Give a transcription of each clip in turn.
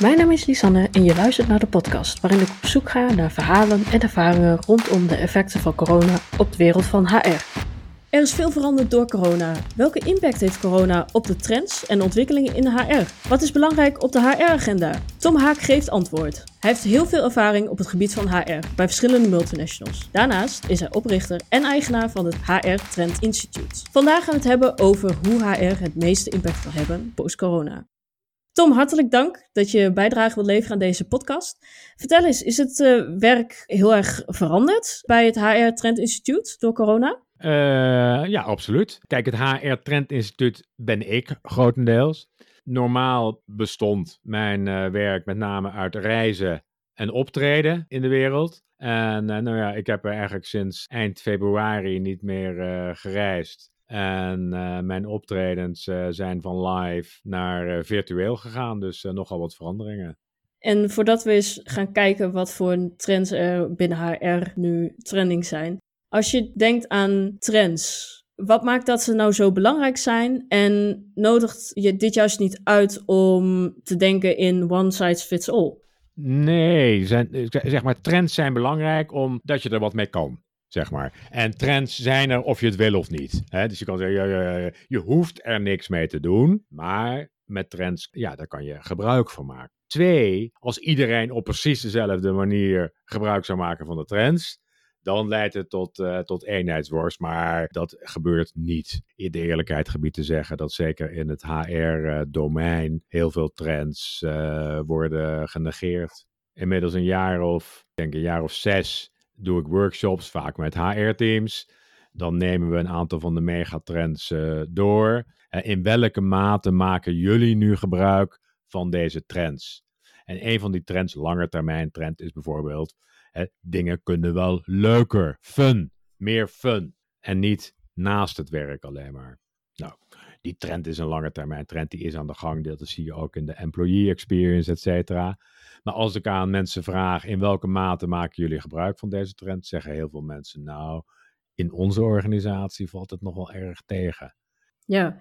Mijn naam is Lisanne en je luistert naar de podcast waarin ik op zoek ga naar verhalen en ervaringen rondom de effecten van corona op de wereld van HR. Er is veel veranderd door corona. Welke impact heeft corona op de trends en ontwikkelingen in de HR? Wat is belangrijk op de HR-agenda? Tom Haak geeft antwoord. Hij heeft heel veel ervaring op het gebied van HR bij verschillende multinationals. Daarnaast is hij oprichter en eigenaar van het HR Trend Institute. Vandaag gaan we het hebben over hoe HR het meeste impact kan hebben post-corona. Tom, hartelijk dank dat je bijdrage wilt leveren aan deze podcast. Vertel eens, is het uh, werk heel erg veranderd bij het HR Trend Institute door corona? Uh, ja, absoluut. Kijk, het HR Trend Instituut ben ik grotendeels. Normaal bestond mijn uh, werk met name uit reizen en optreden in de wereld. En nou ja, ik heb er eigenlijk sinds eind februari niet meer gereisd. En mijn optredens zijn van live naar virtueel gegaan, dus nogal wat veranderingen. En voordat we eens gaan kijken wat voor trends er binnen HR nu trending zijn, als je denkt aan trends, wat maakt dat ze nou zo belangrijk zijn? En nodigt je dit juist niet uit om te denken in one size fits all? Nee, zijn, zeg maar, trends zijn belangrijk omdat je er wat mee kan. Zeg maar. En trends zijn er of je het wil of niet. Hè? Dus je kan zeggen, je, je, hoeft er niks mee te doen. Maar met trends, ja, daar kan je gebruik van maken. Twee, als iedereen op precies dezelfde manier gebruik zou maken van de trends, dan leidt het tot, uh, tot eenheidsworst. Maar dat gebeurt niet. In de eerlijkheid gebied te zeggen dat zeker in het HR-domein heel veel trends uh, worden genegeerd. Inmiddels een jaar of, ik denk een jaar of zes, doe ik workshops, vaak met HR-teams. Dan nemen we een aantal van de megatrends uh, door. in welke mate maken jullie nu gebruik van deze trends? En een van die trends, langetermijn trend, is bijvoorbeeld dingen kunnen wel leuker, fun, meer fun. En niet naast het werk alleen maar. Nou, die trend is een lange termijn trend, die is aan de gang. Dat zie je ook in de employee experience, et cetera. Maar als ik aan mensen vraag in welke mate maken jullie gebruik van deze trend, zeggen heel veel mensen, nou, in onze organisatie valt het nog wel erg tegen. Ja,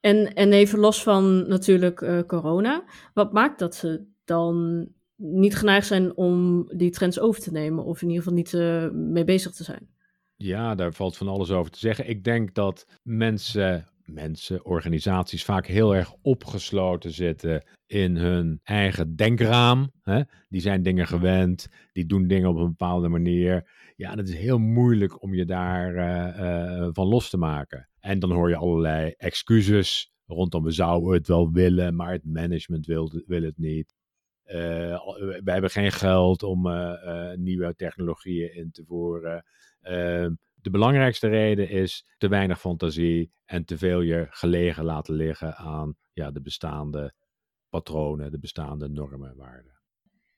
en, en even los van natuurlijk uh, corona, wat maakt dat ze dan niet geneigd zijn om die trends over te nemen, of in ieder geval niet uh, mee bezig te zijn. Ja, daar valt van alles over te zeggen. Ik denk dat mensen, mensen, organisaties vaak heel erg opgesloten zitten in hun eigen denkraam. Hè? Die zijn dingen gewend, die doen dingen op een bepaalde manier. Ja, het is heel moeilijk om je daar uh, uh, van los te maken. En dan hoor je allerlei excuses rondom we zouden het wel willen, maar het management wil, wil het niet. Uh, we hebben geen geld om nieuwe technologieën in te voeren. Ehm, de belangrijkste reden is te weinig fantasie en te veel je gelegen laten liggen aan ja, de bestaande patronen, de bestaande normen en waarden.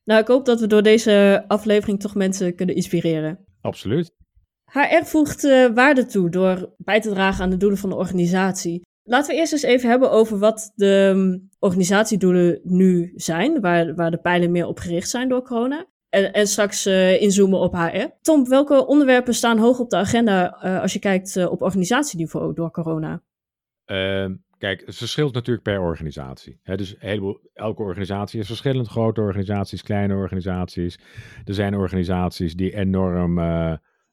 Nou, ik hoop dat we door deze aflevering toch mensen kunnen inspireren. Absoluut. HR voegt waarde toe door bij te dragen aan de doelen van de organisatie. Laten we eerst eens even hebben over wat de um, organisatiedoelen nu zijn, waar, waar de pijlen meer op gericht zijn door corona. En, en straks uh, inzoomen op HR. Tom, welke onderwerpen staan hoog op de agenda uh, als je kijkt op organisatieniveau door corona? Kijk, het verschilt natuurlijk per organisatie. Dus elke organisatie is verschillend. Grote organisaties, kleine organisaties. Er zijn organisaties die enorm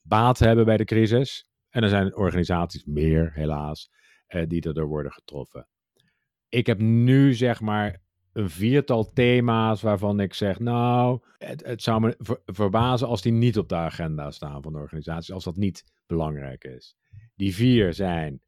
baat hebben bij de crisis. En er zijn organisaties meer, helaas, uh, die erdoor worden getroffen. Ik heb nu zeg maar een viertal thema's waarvan ik zeg, nou, het, zou me ver, verbazen als die niet op de agenda staan van de organisatie, als dat niet belangrijk is. Die vier zijn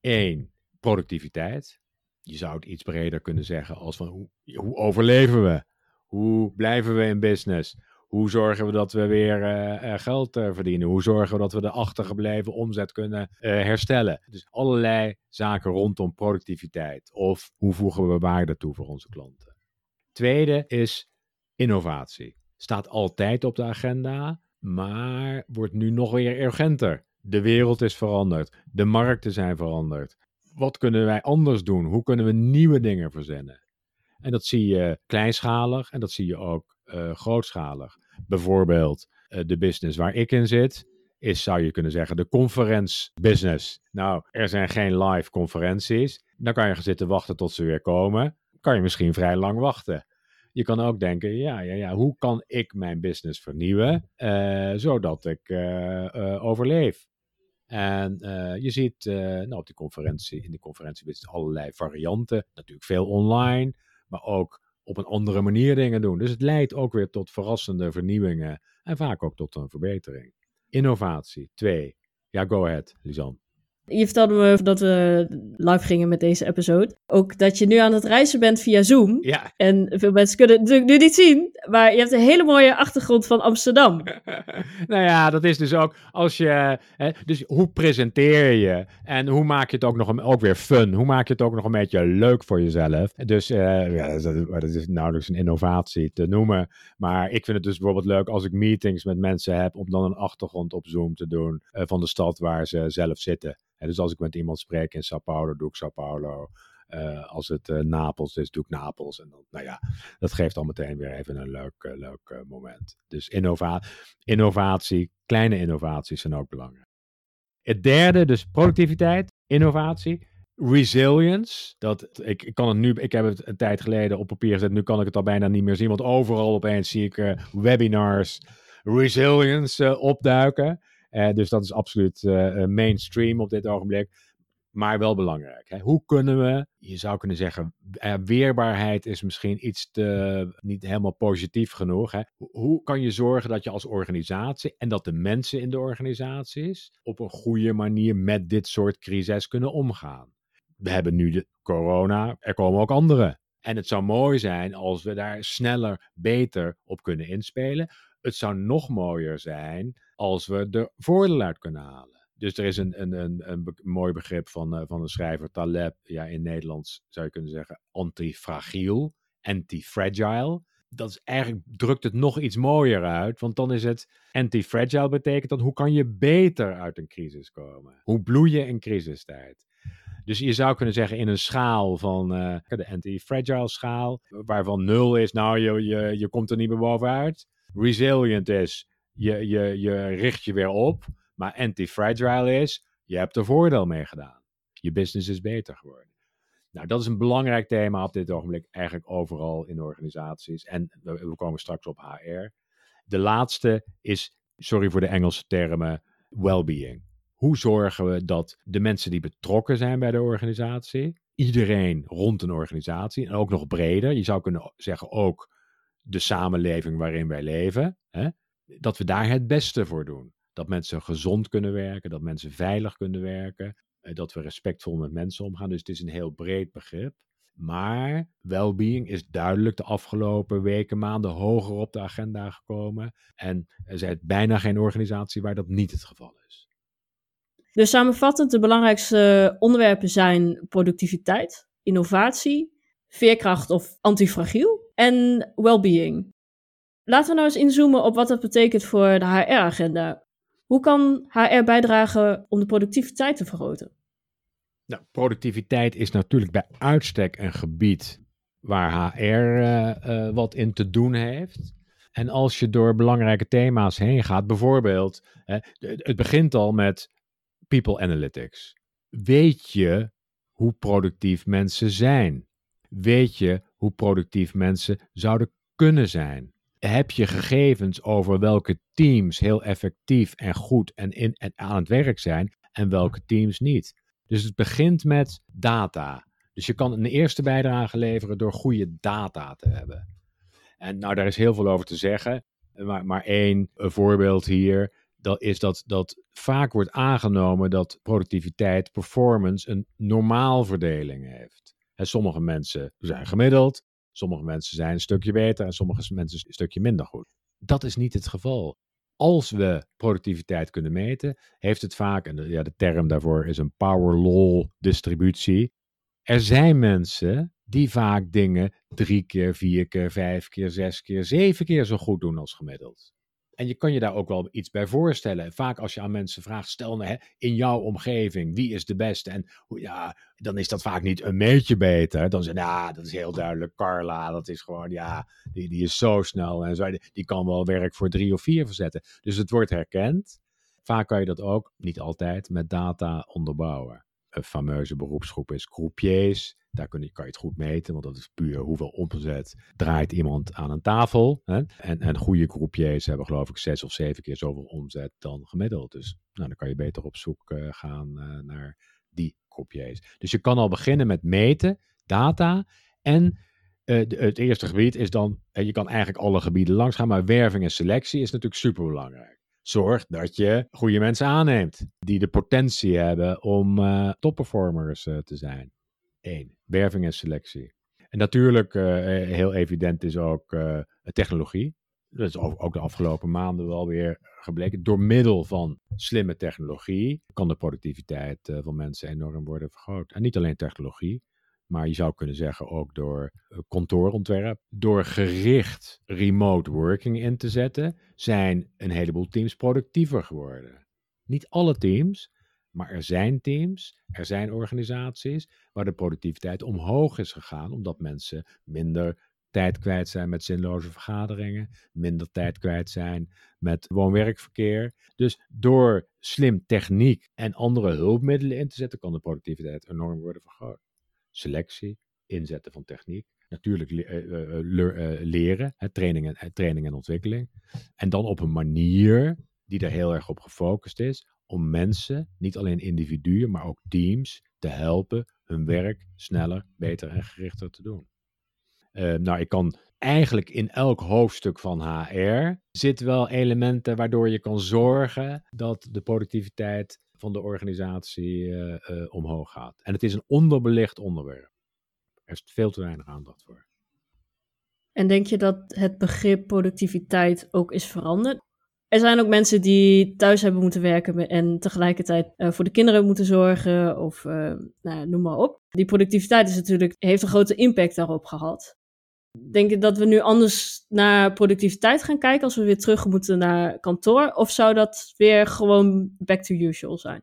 één, productiviteit. Je zou het iets breder kunnen zeggen als van hoe, hoe overleven we? Hoe blijven we in business? Hoe zorgen we dat we weer uh, geld uh, verdienen? Hoe zorgen we dat we de achtergebleven omzet kunnen herstellen? Dus allerlei zaken rondom productiviteit. Of hoe voegen we waarde toe voor onze klanten? Tweede is innovatie. Staat altijd op de agenda, maar wordt nu nog weer urgenter. De wereld is veranderd. De markten zijn veranderd. Wat kunnen wij anders doen? Hoe kunnen we nieuwe dingen verzinnen? En dat zie je kleinschalig en dat zie je ook uh, grootschalig. Bijvoorbeeld uh, de business waar ik in zit, is zou je kunnen zeggen de conference business. Nou, er zijn geen live conferenties. Dan kan je gaan zitten wachten tot ze weer komen. Kan je misschien vrij lang wachten. je kan ook denken, ja, ja, ja, hoe kan ik mijn business vernieuwen, uh, zodat ik overleef? En je ziet nou, op die conferentie, in de conferentie allerlei varianten, natuurlijk veel online, maar ook op een andere manier dingen doen. Dus het leidt ook weer tot verrassende vernieuwingen en vaak ook tot een verbetering. Innovatie, twee. Ja, go ahead, Lisan. Je vertelde me dat we live gingen met deze episode. Ook dat je nu aan het reizen bent via Zoom. Ja. En veel mensen kunnen het natuurlijk nu niet zien. Maar je hebt een hele mooie achtergrond van Amsterdam. nou ja, dat is dus ook als je. Hè, dus hoe presenteer je? En hoe maak je het ook nog een, ook weer fun? Hoe maak je het ook nog een beetje leuk voor jezelf? Dus uh, ja, dat, is nauwelijks een innovatie te noemen. Maar ik vind het dus bijvoorbeeld leuk als ik meetings met mensen heb. om dan een achtergrond op Zoom te doen. Uh, van de stad waar ze zelf zitten dus als ik met iemand spreek in Sao Paulo, doe ik Sao Paulo. Uh, als het uh, Napels is, doe ik Napels. En dan, nou ja, dat geeft al meteen weer even een leuk, uh, leuk moment. Dus innova innovatie, kleine innovaties zijn ook belangrijk. Het derde, dus productiviteit, innovatie. Resilience, dat, ik, ik kan het nu, ik heb het een tijd geleden op papier gezet, nu kan ik het al bijna niet meer zien, want overal opeens zie ik webinars, resilience opduiken. Uh, dus dat is absoluut uh, mainstream op dit ogenblik. Maar wel belangrijk. Hè? Hoe kunnen we, je zou kunnen zeggen, weerbaarheid is misschien iets te, niet helemaal positief genoeg. Hè? Hoe kan je zorgen dat je als organisatie en dat de mensen in de organisaties op een goede manier met dit soort crisis kunnen omgaan? We hebben nu de corona, er komen ook andere. En het zou mooi zijn als we daar sneller, beter op kunnen inspelen. Het zou nog mooier zijn als we er voordeel uit kunnen halen. Dus er is een, een, een, een mooi begrip van, uh, van de schrijver Taleb, ja, in Nederlands zou je kunnen zeggen antifragiel, antifragile. Dat is eigenlijk, drukt het nog iets mooier uit, want dan is het antifragile betekent dat hoe kan je beter uit een crisis komen? Hoe bloei je in crisistijd? Dus je zou kunnen zeggen in een schaal van uh, de anti-fragile schaal, waarvan nul is, nou je, je, je komt er niet meer bovenuit. Resilient is, je, je, je richt je weer op. Maar anti-fragile is, je hebt er voordeel mee gedaan. Je business is beter geworden. Nou, dat is een belangrijk thema op dit ogenblik, eigenlijk overal in organisaties. En we, komen straks op HR. De laatste is, sorry voor de Engelse termen, well-being. Hoe zorgen we dat de mensen die betrokken zijn bij de organisatie, iedereen rond een organisatie en ook nog breder, je zou kunnen zeggen ook de samenleving waarin wij leven, hè, dat we daar het beste voor doen. Dat mensen gezond kunnen werken, dat mensen veilig kunnen werken, eh, dat we respectvol met mensen omgaan. Dus het is een heel breed begrip. Maar well-being is duidelijk de afgelopen weken, maanden hoger op de agenda gekomen. En er is bijna geen organisatie waar dat niet het geval is. Dus samenvattend, de belangrijkste onderwerpen zijn productiviteit, innovatie, veerkracht of antifragiel en well-being. Laten we nou eens inzoomen op wat dat betekent voor de HR-agenda. Hoe kan HR bijdragen om de productiviteit te vergroten? Nou, productiviteit is natuurlijk bij uitstek een gebied waar HR uh, uh, wat in te doen heeft. En als je door belangrijke thema's heen gaat, bijvoorbeeld, het begint al met people analytics. Weet je hoe productief mensen zijn? Weet je hoe productief mensen zouden kunnen zijn? Heb je gegevens over welke teams heel effectief en goed en, in, en aan het werk zijn en welke teams niet. Dus het begint met data. Dus je kan een eerste bijdrage leveren door goede data te hebben. En nou, daar is heel veel over te zeggen. Maar, maar één voorbeeld hier, dat is dat, dat vaak wordt aangenomen dat productiviteit, performance, een normaalverdeling heeft. En sommige mensen zijn gemiddeld, Sommige mensen zijn een stukje beter en sommige mensen een stukje minder goed. Dat is niet het geval. Als we productiviteit kunnen meten, heeft het vaak, en de, ja, de term daarvoor is een power law distributie. Er zijn mensen die vaak dingen drie keer, vier keer, vijf keer, zes keer, zeven keer zo goed doen als gemiddeld. En je kan je daar ook wel iets bij voorstellen. Vaak als je aan mensen vraagt, stel nou, hè, in jouw omgeving, wie is de beste? En ja, dan is dat vaak niet een beetje beter. Dan zeg je, ja, dat is heel duidelijk Carla. Dat is gewoon, ja, die, die is zo snel en zo. Die kan wel werk voor drie of vier verzetten. Dus het wordt herkend. Vaak kan je dat ook, niet altijd, met data onderbouwen. Fameuze beroepsgroep is croupiers. Daar kun je, kan je het goed meten, want dat is puur hoeveel omzet draait iemand aan een tafel. Hè? En, en goede croupiers hebben geloof ik zes of zeven keer zoveel omzet dan gemiddeld. Dus nou, dan kan je beter op zoek uh, gaan uh, naar die croupiers. Dus je kan al beginnen met meten, data en uh, het eerste gebied is dan, je kan eigenlijk alle gebieden langs gaan, maar werving en selectie is natuurlijk super belangrijk. Zorg dat je goede mensen aanneemt die de potentie hebben om uh, topperformers uh, te zijn. Eén, werving en selectie. En natuurlijk, uh, heel evident is ook technologie. Dat is ook de afgelopen maanden wel weer gebleken. Door middel van slimme technologie kan de productiviteit van mensen enorm worden vergroot. En niet alleen technologie, maar je zou kunnen zeggen ook door eh, kantoorontwerp, door gericht remote working in te zetten, zijn een heleboel teams productiever geworden. Niet alle teams, maar er zijn teams, er zijn organisaties waar de productiviteit omhoog is gegaan, omdat mensen minder tijd kwijt zijn met zinloze vergaderingen, minder tijd kwijt zijn met woon-werkverkeer. Dus door slim techniek en andere hulpmiddelen in te zetten, kan de productiviteit enorm worden vergroot selectie, inzetten van techniek. Natuurlijk uh, uh, leren, hè, training, en, training en ontwikkeling. En dan op een manier die er heel erg op gefocust is om mensen, niet alleen individuen, maar ook teams, te helpen hun werk sneller, beter en gerichter te doen. nou, ik kan eigenlijk in elk hoofdstuk van HR zitten wel elementen waardoor je kan zorgen dat de productiviteit van de organisatie uh, omhoog gaat. En het is een onderbelicht onderwerp. Er is veel te weinig aandacht voor. En denk je dat het begrip productiviteit ook is veranderd? Er zijn ook mensen die thuis hebben moeten werken en tegelijkertijd uh, voor de kinderen moeten zorgen, of nou, noem maar op. Die productiviteit is natuurlijk, heeft een grote impact daarop gehad. Denk je dat we nu anders naar productiviteit gaan kijken als we weer terug moeten naar kantoor? Of zou dat weer gewoon back to usual zijn?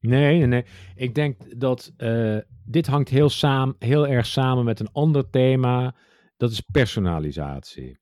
Nee, nee, Ik denk dat uh, dit hangt heel, heel erg samen met een ander thema. Dat is personalisatie.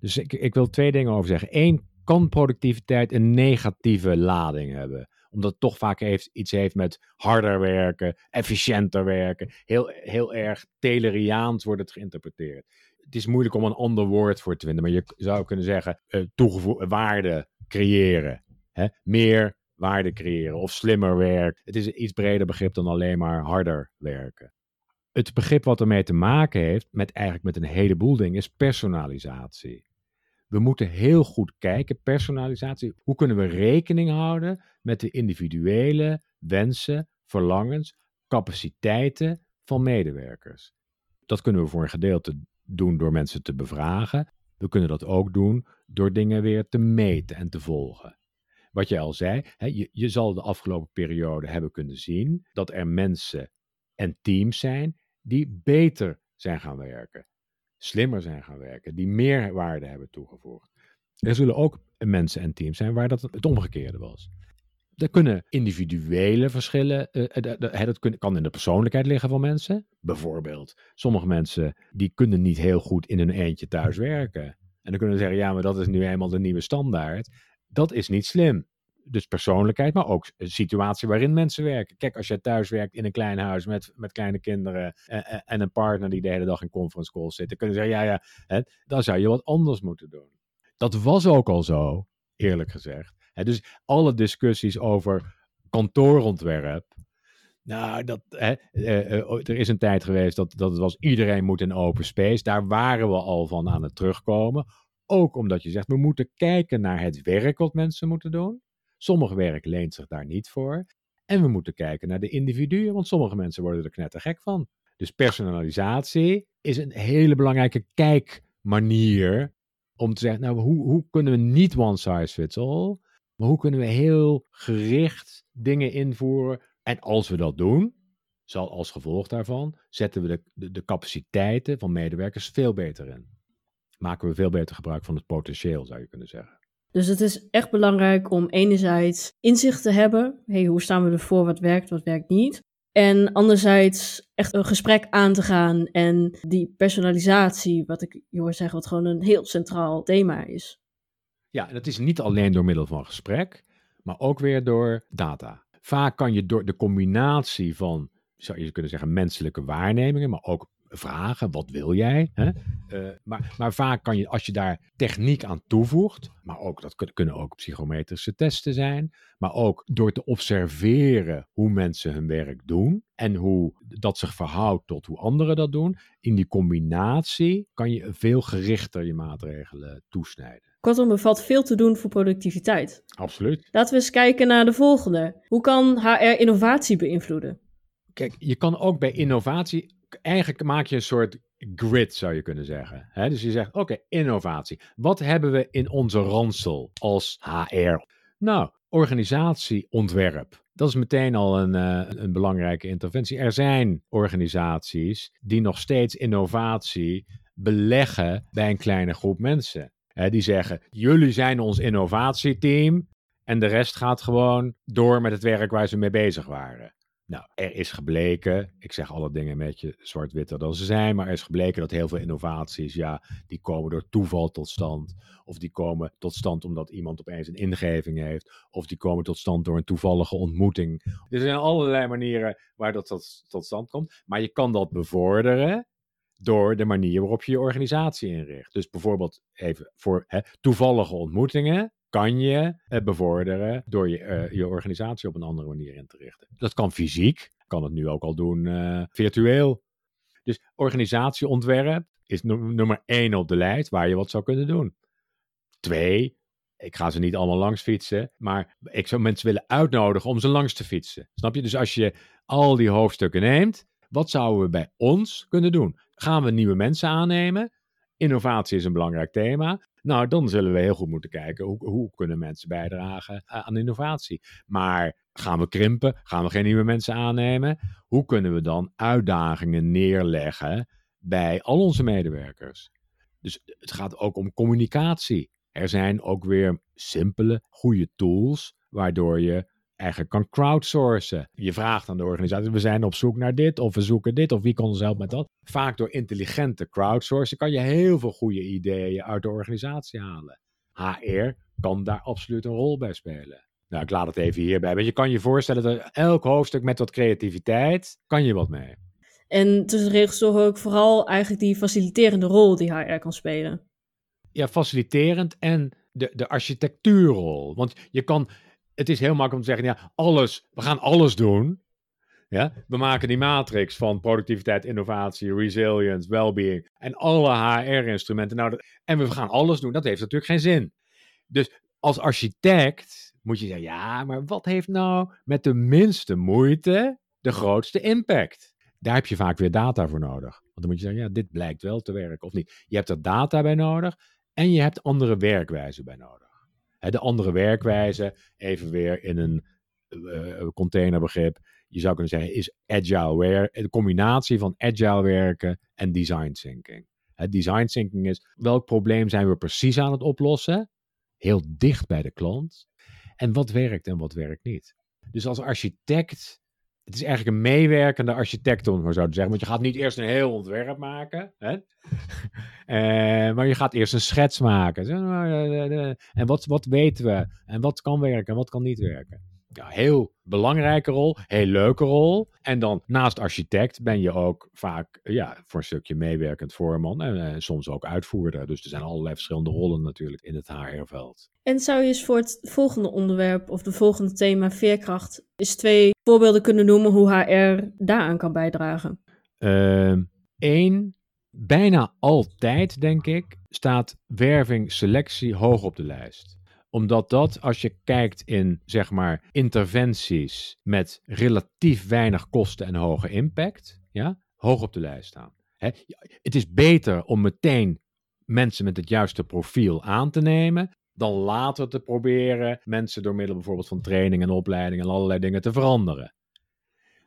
Dus ik, ik wil twee dingen over zeggen. Eén, kan productiviteit een negatieve lading hebben? Omdat het toch vaak heeft, iets heeft met harder werken, efficiënter werken. Heel, heel erg Tayloriaans wordt het geïnterpreteerd. Het is moeilijk om een ander woord voor te vinden, maar je zou kunnen zeggen uh, toegevoegde waarde creëren. Hè? Meer waarde creëren of slimmer werken. Het is een iets breder begrip dan alleen maar harder werken. Het begrip wat ermee te maken heeft, met eigenlijk met een heleboel dingen, is personalisatie. We moeten heel goed kijken, personalisatie. Hoe kunnen we rekening houden met de individuele wensen, verlangens, capaciteiten van medewerkers? Dat kunnen we voor een gedeelte doen door mensen te bevragen. We kunnen dat ook doen door dingen weer te meten en te volgen. Wat je al zei, hè, je, je zal de afgelopen periode hebben kunnen zien dat er mensen en teams zijn die beter zijn gaan werken slimmer zijn gaan werken, die meer waarde hebben toegevoegd. Er zullen ook mensen en teams zijn waar dat het omgekeerde was. Er kunnen individuele verschillen, uh, dat kan in de persoonlijkheid liggen van mensen. Bijvoorbeeld, sommige mensen die kunnen niet heel goed in hun eentje thuis werken. En dan kunnen we zeggen, ja, maar dat is nu eenmaal de nieuwe standaard. Dat is niet slim dus persoonlijkheid, maar ook de situatie waarin mensen werken. Kijk, als je thuis werkt in een klein huis met, met kleine kinderen en, en een partner die de hele dag in conference calls zit, dan kun je zeggen, ja, ja, hè, dan zou je wat anders moeten doen. Dat was ook al zo, eerlijk gezegd. Hè, dus alle discussies over kantoorontwerp, nou, dat, hè, eh, eh, er is een tijd geweest dat, dat het was iedereen moet in open space. Daar waren we al van aan het terugkomen. Ook omdat je zegt, we moeten kijken naar het werk wat mensen moeten doen. Sommige werk leent zich daar niet voor. En we moeten kijken naar de individuen, want sommige mensen worden er knettergek van. Dus personalisatie is een hele belangrijke kijkmanier om te zeggen, nou, hoe, hoe kunnen we niet one size fits all, maar hoe kunnen we heel gericht dingen invoeren? En als we dat doen, zal als gevolg daarvan, zetten we de, de, de capaciteiten van medewerkers veel beter in. Maken we veel beter gebruik van het potentieel, zou je kunnen zeggen. Dus het is echt belangrijk om enerzijds inzicht te hebben. Hey, hoe staan we ervoor? Wat werkt, wat werkt niet? En anderzijds echt een gesprek aan te gaan en die personalisatie, wat ik je hoor zeggen, wat gewoon een heel centraal thema is. Ja, en dat is niet alleen door middel van gesprek, maar ook weer door data. vaak kan je door de combinatie van, zou je kunnen zeggen, menselijke waarnemingen, maar ook vragen, wat wil jij? Hè? Uh, maar, maar vaak kan je, als je daar techniek aan toevoegt, maar ook dat kunnen ook psychometrische testen zijn, maar ook door te observeren hoe mensen hun werk doen en hoe dat zich verhoudt tot hoe anderen dat doen, in die combinatie kan je veel gerichter je maatregelen toesnijden. Kortom, er valt veel te doen voor productiviteit. Absoluut. Laten we eens kijken naar de volgende. Hoe kan HR innovatie beïnvloeden? Kijk, je kan ook bij innovatie eigenlijk maak je een soort grid, zou je kunnen zeggen. dus je zegt, oké, innovatie. Wat hebben we in onze ransel als HR? Nou, organisatieontwerp. Dat is meteen al een, uh, een belangrijke interventie. Er zijn organisaties die nog steeds innovatie beleggen bij een kleine groep mensen. die zeggen, jullie zijn ons innovatieteam en de rest gaat gewoon door met het werk waar ze mee bezig waren. Nou, er is gebleken, ik zeg alle dingen een beetje zwart-witter dan ze zijn, maar er is gebleken dat heel veel innovaties, ja, die komen door toeval tot stand. Of die komen tot stand omdat iemand opeens een ingeving heeft. Of die komen tot stand door een toevallige ontmoeting. Er zijn allerlei manieren waar dat tot, tot stand komt. Maar je kan dat bevorderen door de manier waarop je je organisatie inricht. Dus bijvoorbeeld even voor hè, toevallige ontmoetingen kan je uh, bevorderen door je, uh, je organisatie op een andere manier in te richten. Dat kan fysiek, kan het nu ook al doen uh, virtueel. Dus organisatieontwerp is nummer één op de lijst waar je wat zou kunnen doen. Twee, ik ga ze niet allemaal langs fietsen, maar ik zou mensen willen uitnodigen om ze langs te fietsen. Snap je? Dus als je al die hoofdstukken neemt, wat zouden we bij ons kunnen doen? Gaan we nieuwe mensen aannemen? Innovatie is een belangrijk thema. Nou, dan zullen we heel goed moeten kijken hoe, hoe kunnen mensen bijdragen aan innovatie. Maar gaan we krimpen? Gaan we geen nieuwe mensen aannemen? Hoe kunnen we dan uitdagingen neerleggen bij al onze medewerkers? Dus het gaat ook om communicatie. Er zijn ook weer simpele, goede tools waardoor je eigenlijk kan crowdsourcen. Je vraagt aan de organisatie, we zijn op zoek naar dit, of we zoeken dit, of wie kan ons helpen met dat. Vaak door intelligente crowdsourcen kan je heel veel goede ideeën uit de organisatie halen. HR kan daar absoluut een rol bij spelen. Nou, ik laat het even hierbij. Want je kan je voorstellen dat elk hoofdstuk met wat creativiteit, kan je wat mee. En tussen regels toch ook vooral eigenlijk die faciliterende rol die HR kan spelen. Ja, faciliterend en de, de architectuurrol. Want je kan het is heel makkelijk om te zeggen, ja, alles, we gaan alles doen. Ja? We maken die matrix van productiviteit, innovatie, resilience, well-being en alle HR-instrumenten. Nou, en we gaan alles doen. Dat heeft natuurlijk geen zin. Dus als architect moet je zeggen, ja, maar wat heeft nou met de minste moeite de grootste impact? Daar heb je vaak weer data voor nodig. Want dan moet je zeggen, ja, dit blijkt wel te werken of niet. Je hebt er data bij nodig en je hebt andere werkwijzen bij nodig de andere werkwijze, even weer in een uh, containerbegrip, je zou kunnen zeggen, is agile werken, de combinatie van agile werken en design thinking. Het design thinking is, welk probleem zijn we precies aan het oplossen? Heel dicht bij de klant. En wat werkt en wat werkt niet. Dus als architect het is eigenlijk een meewerkende architect, om het zo te zeggen. Want je gaat niet eerst een heel ontwerp maken. Hè? uh, maar je gaat eerst een schets maken. En wat, wat weten we? En wat kan werken en wat kan niet werken? Ja, heel belangrijke rol, heel leuke rol. En dan naast architect ben je ook vaak ja, voor een stukje meewerkend voorman en eh, soms ook uitvoerder. Dus er zijn allerlei verschillende rollen natuurlijk in het HR-veld. En zou je eens voor het volgende onderwerp of de volgende thema veerkracht eens twee voorbeelden kunnen noemen hoe HR daaraan kan bijdragen? Eén, ehm, bijna altijd denk ik, staat werving selectie hoog op de lijst omdat dat, als je kijkt in zeg maar interventies met relatief weinig kosten en hoge impact, ja, hoog op de lijst staan. Het is beter om meteen mensen met het juiste profiel aan te nemen, dan later te proberen mensen door middel bijvoorbeeld van training en opleiding en allerlei dingen te veranderen.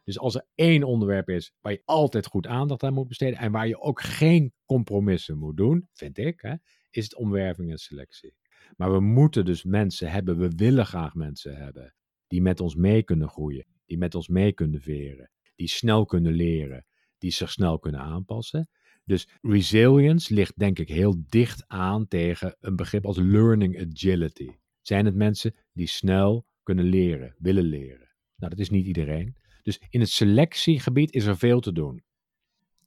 Dus als er één onderwerp is waar je altijd goed aandacht aan moet besteden en waar je ook geen compromissen moet doen, vind ik, hè, is het omwerving en selectie. Maar we moeten dus mensen hebben, we willen graag mensen hebben die met ons mee kunnen groeien, die met ons mee kunnen veren, die snel kunnen leren, die zich snel kunnen aanpassen. Dus resilience ligt denk ik heel dicht aan tegen een begrip als learning agility. Zijn het mensen die snel kunnen leren, willen leren? Nou, dat is niet iedereen. Dus in het selectiegebied is er veel te doen.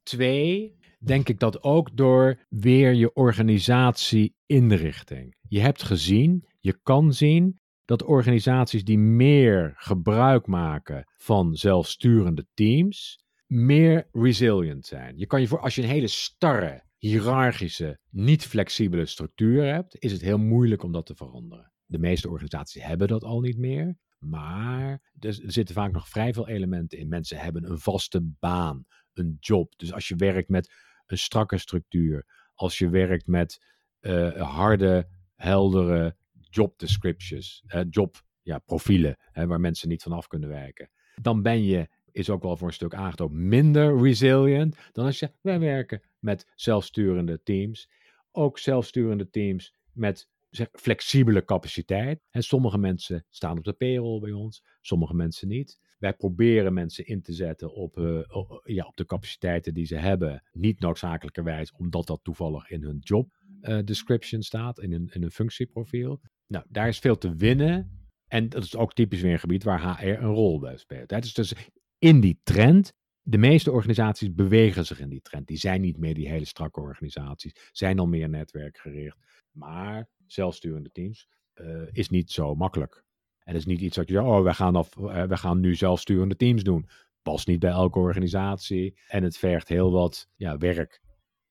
Twee, denk ik dat ook door weer je organisatie inrichting. Je hebt gezien, je kan zien dat organisaties die meer gebruik maken van zelfsturende teams, meer resilient zijn. Je kan je voor, als je een hele starre, hiërarchische, niet flexibele structuur hebt, is het heel moeilijk om dat te veranderen. De meeste organisaties hebben dat al niet meer. Maar er zitten vaak nog vrij veel elementen in. Mensen hebben een vaste baan, een job. Dus als je werkt met een strakke structuur, als je werkt met uh, harde, heldere job descriptions, uh, job ja, profielen, waar mensen niet vanaf kunnen werken, dan ben je, is ook wel voor een stuk aangetoond, minder resilient dan als je, wij werken met zelfsturende teams. Ook zelfsturende teams met zeg, flexibele capaciteit. En sommige mensen staan op de payroll bij ons, sommige mensen niet. Wij proberen mensen in te zetten op, uh, ja, op de capaciteiten die ze hebben. Niet noodzakelijkerwijs omdat dat toevallig in hun job description staat, in een, in een functieprofiel. Nou, daar is veel te winnen. En dat is ook typisch weer een gebied waar HR een rol bij speelt. Dat is dus in die trend de meeste organisaties bewegen zich in die trend. Die zijn niet meer die hele strakke organisaties, zijn al meer netwerkgericht. Maar zelfsturende teams uh, is niet zo makkelijk. En het is niet iets dat je, oh, we gaan, af, uh, gaan nu zelfsturende teams doen. Past niet bij elke organisatie en het vergt heel wat ja, werk.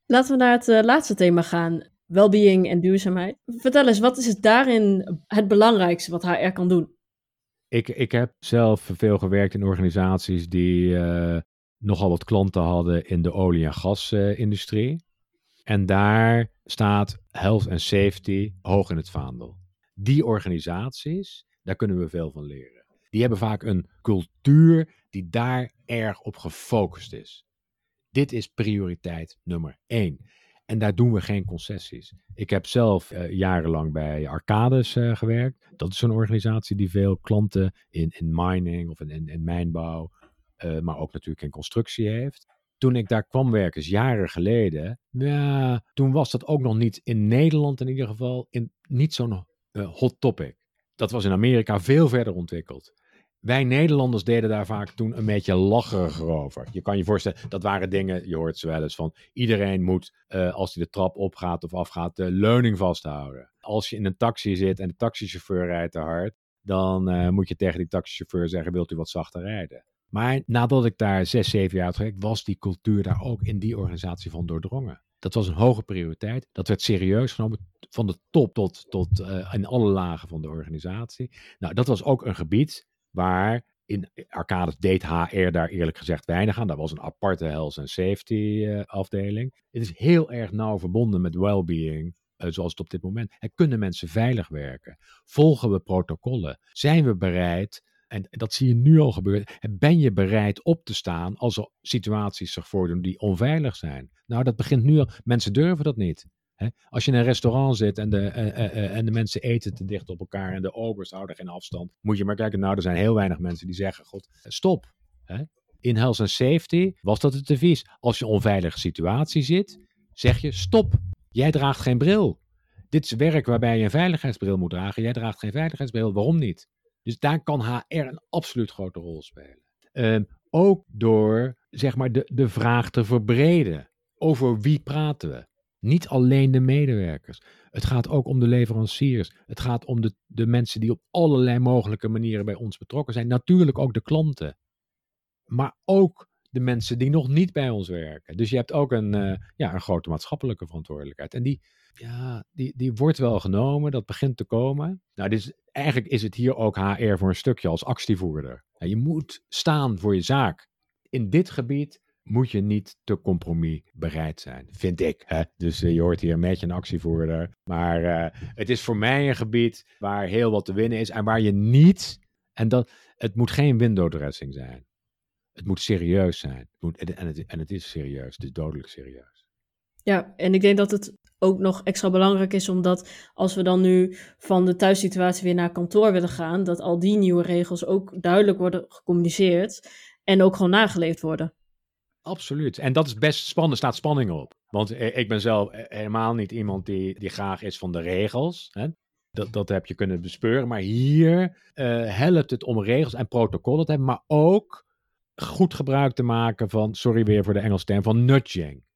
Laten we naar het laatste thema gaan: well-being en duurzaamheid. Vertel eens, wat is het daarin het belangrijkste wat HR kan doen? Ik, ik heb zelf veel gewerkt in organisaties die nogal wat klanten hadden in de olie- en gasindustrie. En daar staat health en safety hoog in het vaandel. Die organisaties, daar kunnen we veel van leren. Die hebben vaak een cultuur die daar erg op gefocust is. Dit is prioriteit nummer één. En daar doen we geen concessies. Ik heb zelf uh, jarenlang bij Arcades uh, gewerkt. Dat is een organisatie die veel klanten in, in mining of in, in, mijnbouw, uh, maar ook natuurlijk in constructie heeft toen ik daar kwam werken, jaren geleden, ja, toen was dat ook nog niet in Nederland in ieder geval in, niet zo'n hot topic. Dat was in Amerika veel verder ontwikkeld. Wij Nederlanders deden daar vaak toen een beetje lacheriger over. Je kan je voorstellen, dat waren dingen, je hoort ze wel eens van, iedereen moet uh, als hij de trap opgaat of afgaat, de leuning vasthouden. Als je in een taxi zit en de taxichauffeur rijdt te hard, dan uh, moet je tegen die taxichauffeur zeggen, wilt u wat zachter rijden? Maar nadat ik daar zes, zeven jaar had was die cultuur daar ook in die organisatie van doordrongen. Dat was een hoge prioriteit. Dat werd serieus genomen van de top tot, tot uh, in alle lagen van de organisatie. Nou, dat was ook een gebied waar in Arcades deed HR daar eerlijk gezegd weinig aan. Dat was een aparte health en safety uh, afdeling. Het is heel erg nauw verbonden met well-being, uh, zoals het op dit moment. En kunnen mensen veilig werken? Volgen we protocollen? Zijn we bereid en dat zie je nu al gebeuren. Ben je bereid op te staan als er situaties zich voordoen die onveilig zijn? Nou, dat begint nu al. Mensen durven dat niet. Hè? Als je in een restaurant zit en de, uh, en de mensen eten te dicht op elkaar en de obers houden geen afstand, moet je maar kijken. Nou, er zijn heel weinig mensen die zeggen: God, stop. Hè? In health and safety was dat het advies. Als je in een onveilige situatie zit, zeg je: stop. Jij draagt geen bril. Dit is werk waarbij je een veiligheidsbril moet dragen. Jij draagt geen veiligheidsbril. Waarom niet? Dus daar kan HR een absoluut grote rol spelen. Uh, ook door zeg maar, de, de vraag te verbreden. Over wie praten we? Niet alleen de medewerkers. Het gaat ook om de leveranciers. Het gaat om de, de mensen die op allerlei mogelijke manieren bij ons betrokken zijn. Natuurlijk ook de klanten. Maar ook de mensen die nog niet bij ons werken. Dus je hebt ook een, uh, ja, een grote maatschappelijke verantwoordelijkheid. En die, ja, die, die wordt wel genomen, dat begint te komen. Nou, dus eigenlijk is het hier ook HR voor een stukje als actievoerder. je moet staan voor je zaak. In dit gebied moet je niet te compromis bereid zijn, vind ik. Hè? Dus uh, je hoort hier een beetje een actievoerder. Maar uh, het is voor mij een gebied waar heel wat te winnen is en waar je niet, en dat, het moet geen window dressing zijn. Het moet serieus zijn. Het en, het, en het is serieus, is dodelijk serieus. Ja, en ik denk dat het ook nog extra belangrijk is, omdat als we dan nu van de thuissituatie weer naar kantoor willen gaan, dat al die nieuwe regels ook duidelijk worden gecommuniceerd en ook gewoon nageleefd worden. Absoluut. En dat is best spannend, staat spanning op. Want ik ben zelf helemaal niet iemand die, die graag is van de regels. Hè? Dat, dat heb je kunnen bespeuren. Maar hier uh, helpt het om regels en protocollen te hebben, maar ook goed gebruik te maken van, sorry weer voor de Engelse term, van nudging.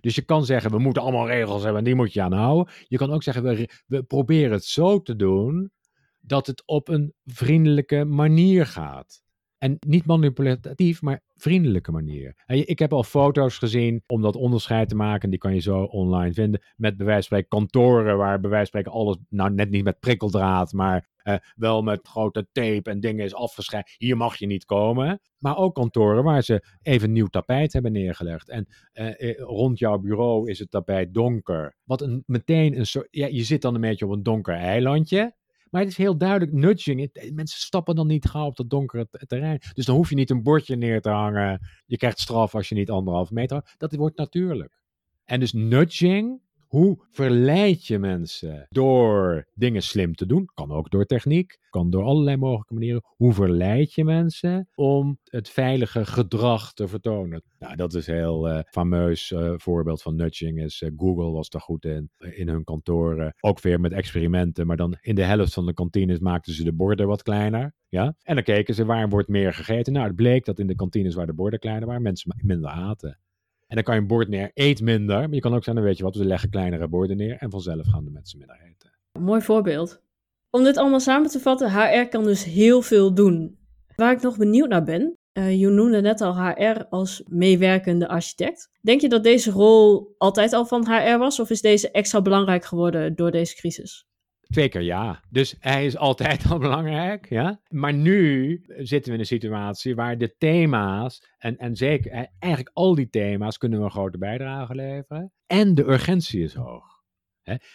Dus je kan zeggen, we moeten allemaal regels hebben en die moet je aan houden. Je kan ook zeggen, we, we proberen het zo te doen dat het op een vriendelijke manier gaat. En niet manipulatief, maar vriendelijke manier. ik heb al foto's gezien om dat onderscheid te maken. Die kan je zo online vinden. Met bij wijze van kantoren waar bij wijze van alles, nou net niet met prikkeldraad, maar eh, wel met grote tape en dingen is afgescheiden. Hier mag je niet komen. Maar ook kantoren waar ze even nieuw tapijt hebben neergelegd. En eh, eh, rond jouw bureau is het tapijt donker. Wat een, meteen een soort. Ja, je zit dan een beetje op een donker eilandje. Maar het is heel duidelijk nudging. Mensen stappen dan niet gauw op dat donkere terrein. Dus dan hoef je niet een bordje neer te hangen. Je krijgt straf als je niet anderhalf meter. Dat wordt natuurlijk. En dus nudging hoe verleid je mensen door dingen slim te doen? Kan ook door techniek, kan door allerlei mogelijke manieren. Hoe verleid je mensen om het veilige gedrag te vertonen? Nou, dat is een heel uh, fameus uh, voorbeeld van nudging. Is, uh, Google was daar goed in, in hun kantoren. Ook weer met experimenten, maar dan in de helft van de kantines maakten ze de borden wat kleiner. Ja? En dan keken ze waar wordt meer gegeten. Nou, het bleek dat in de kantines waar de borden kleiner waren, mensen minder aten. En dan kan je een bord neer, eet minder. Maar je kan ook zeggen, dan weet je wat, we leggen kleinere borden neer en vanzelf gaan de mensen minder eten. Mooi voorbeeld. Om dit allemaal samen te vatten, HR kan dus heel veel doen. Waar ik nog benieuwd naar ben, uh, je noemde net al HR als meewerkende architect. Denk je dat deze rol altijd al van HR was of is deze extra belangrijk geworden door deze crisis? Twee keer ja. Dus hij is altijd al belangrijk. Ja? Maar nu zitten we in een situatie waar de thema's, en, en zeker eh, eigenlijk al die thema's, kunnen we een grote bijdrage leveren. En de urgentie is hoog.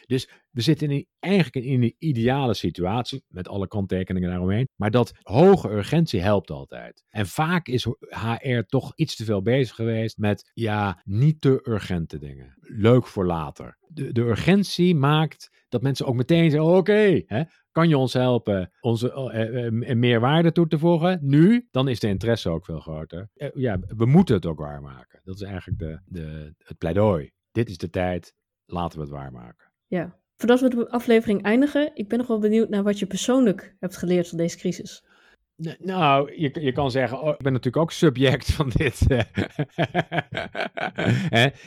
Dus we zitten in, eigenlijk in een ideale situatie, met alle kanttekeningen daaromheen. Maar dat hoge urgentie helpt altijd. En vaak is HR toch iets te veel bezig geweest met, ja, niet te urgente dingen. Leuk voor later. De, de urgentie maakt dat mensen ook meteen zeggen: oké, kan je ons helpen onze uh, meer waarde toe te voegen? Nu, dan is de interesse ook veel groter. ja, we moeten het ook waarmaken. Dat is eigenlijk de, de, het pleidooi. Dit is de tijd, laten we het waarmaken. Ja, voordat we de aflevering eindigen, ik ben nog wel benieuwd naar wat je persoonlijk hebt geleerd van deze crisis. Nou, je, je kan zeggen, oh, ik ben natuurlijk ook subject van dit.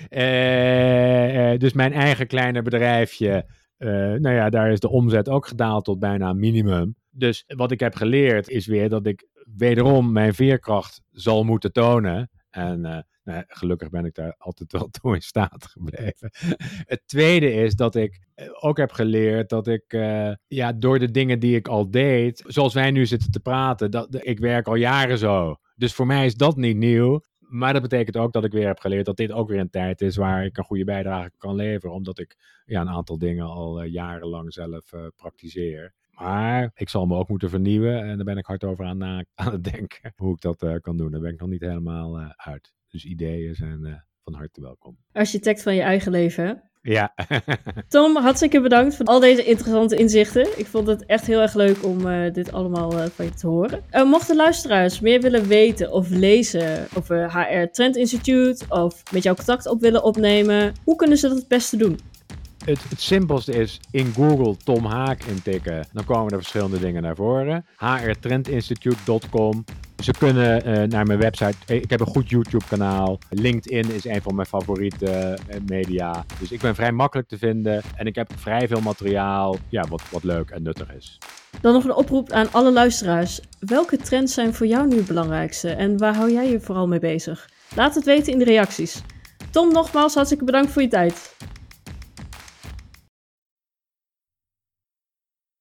eh, dus mijn eigen kleine bedrijfje uh, nou ja, daar is de omzet ook gedaald tot bijna minimum. Dus wat ik heb geleerd is weer dat ik wederom mijn veerkracht zal moeten tonen. En uh, nou, gelukkig ben ik daar altijd wel toe in staat gebleven. Het tweede is dat ik eh, ook heb geleerd dat ik uh, ja, door de dingen die ik al deed, zoals wij nu zitten te praten, dat, ik werk al jaren zo. Dus voor mij is dat niet nieuw. Maar dat betekent ook dat ik weer heb geleerd dat dit ook weer een tijd is waar ik een goede bijdrage kan leveren. Omdat ik ja, een aantal dingen al jarenlang zelf uh, praktiseer. Maar ik zal me ook moeten vernieuwen en daar ben ik hard over aan, na, aan het denken hoe ik dat uh, kan doen. Daar ben ik nog niet helemaal uit. Dus ideeën zijn van harte welkom. Architect van je eigen leven, ja. Tom, hartstikke bedankt voor al deze interessante inzichten. Ik vond het echt heel erg leuk om uh, dit allemaal uh, van je te horen. Uh, mochten luisteraars meer willen weten of lezen over HR Trend Institute of met jou contact op willen opnemen, hoe kunnen ze dat het beste doen? Het, simpelste is in Google Tom Haak intikken. Dan komen er verschillende dingen naar voren. hrtrendinstitute.com ze kunnen uh, naar mijn website. Ik heb een goed YouTube-kanaal. LinkedIn is een van mijn favoriete uh, media. Dus ik ben vrij makkelijk te vinden. En ik heb vrij veel materiaal ja, wat, wat leuk en nuttig is. Dan nog een oproep aan alle luisteraars. Welke trends zijn voor jou nu het belangrijkste? En waar hou jij je vooral mee bezig? Laat het weten in de reacties. Tom, nogmaals hartstikke bedankt voor je tijd.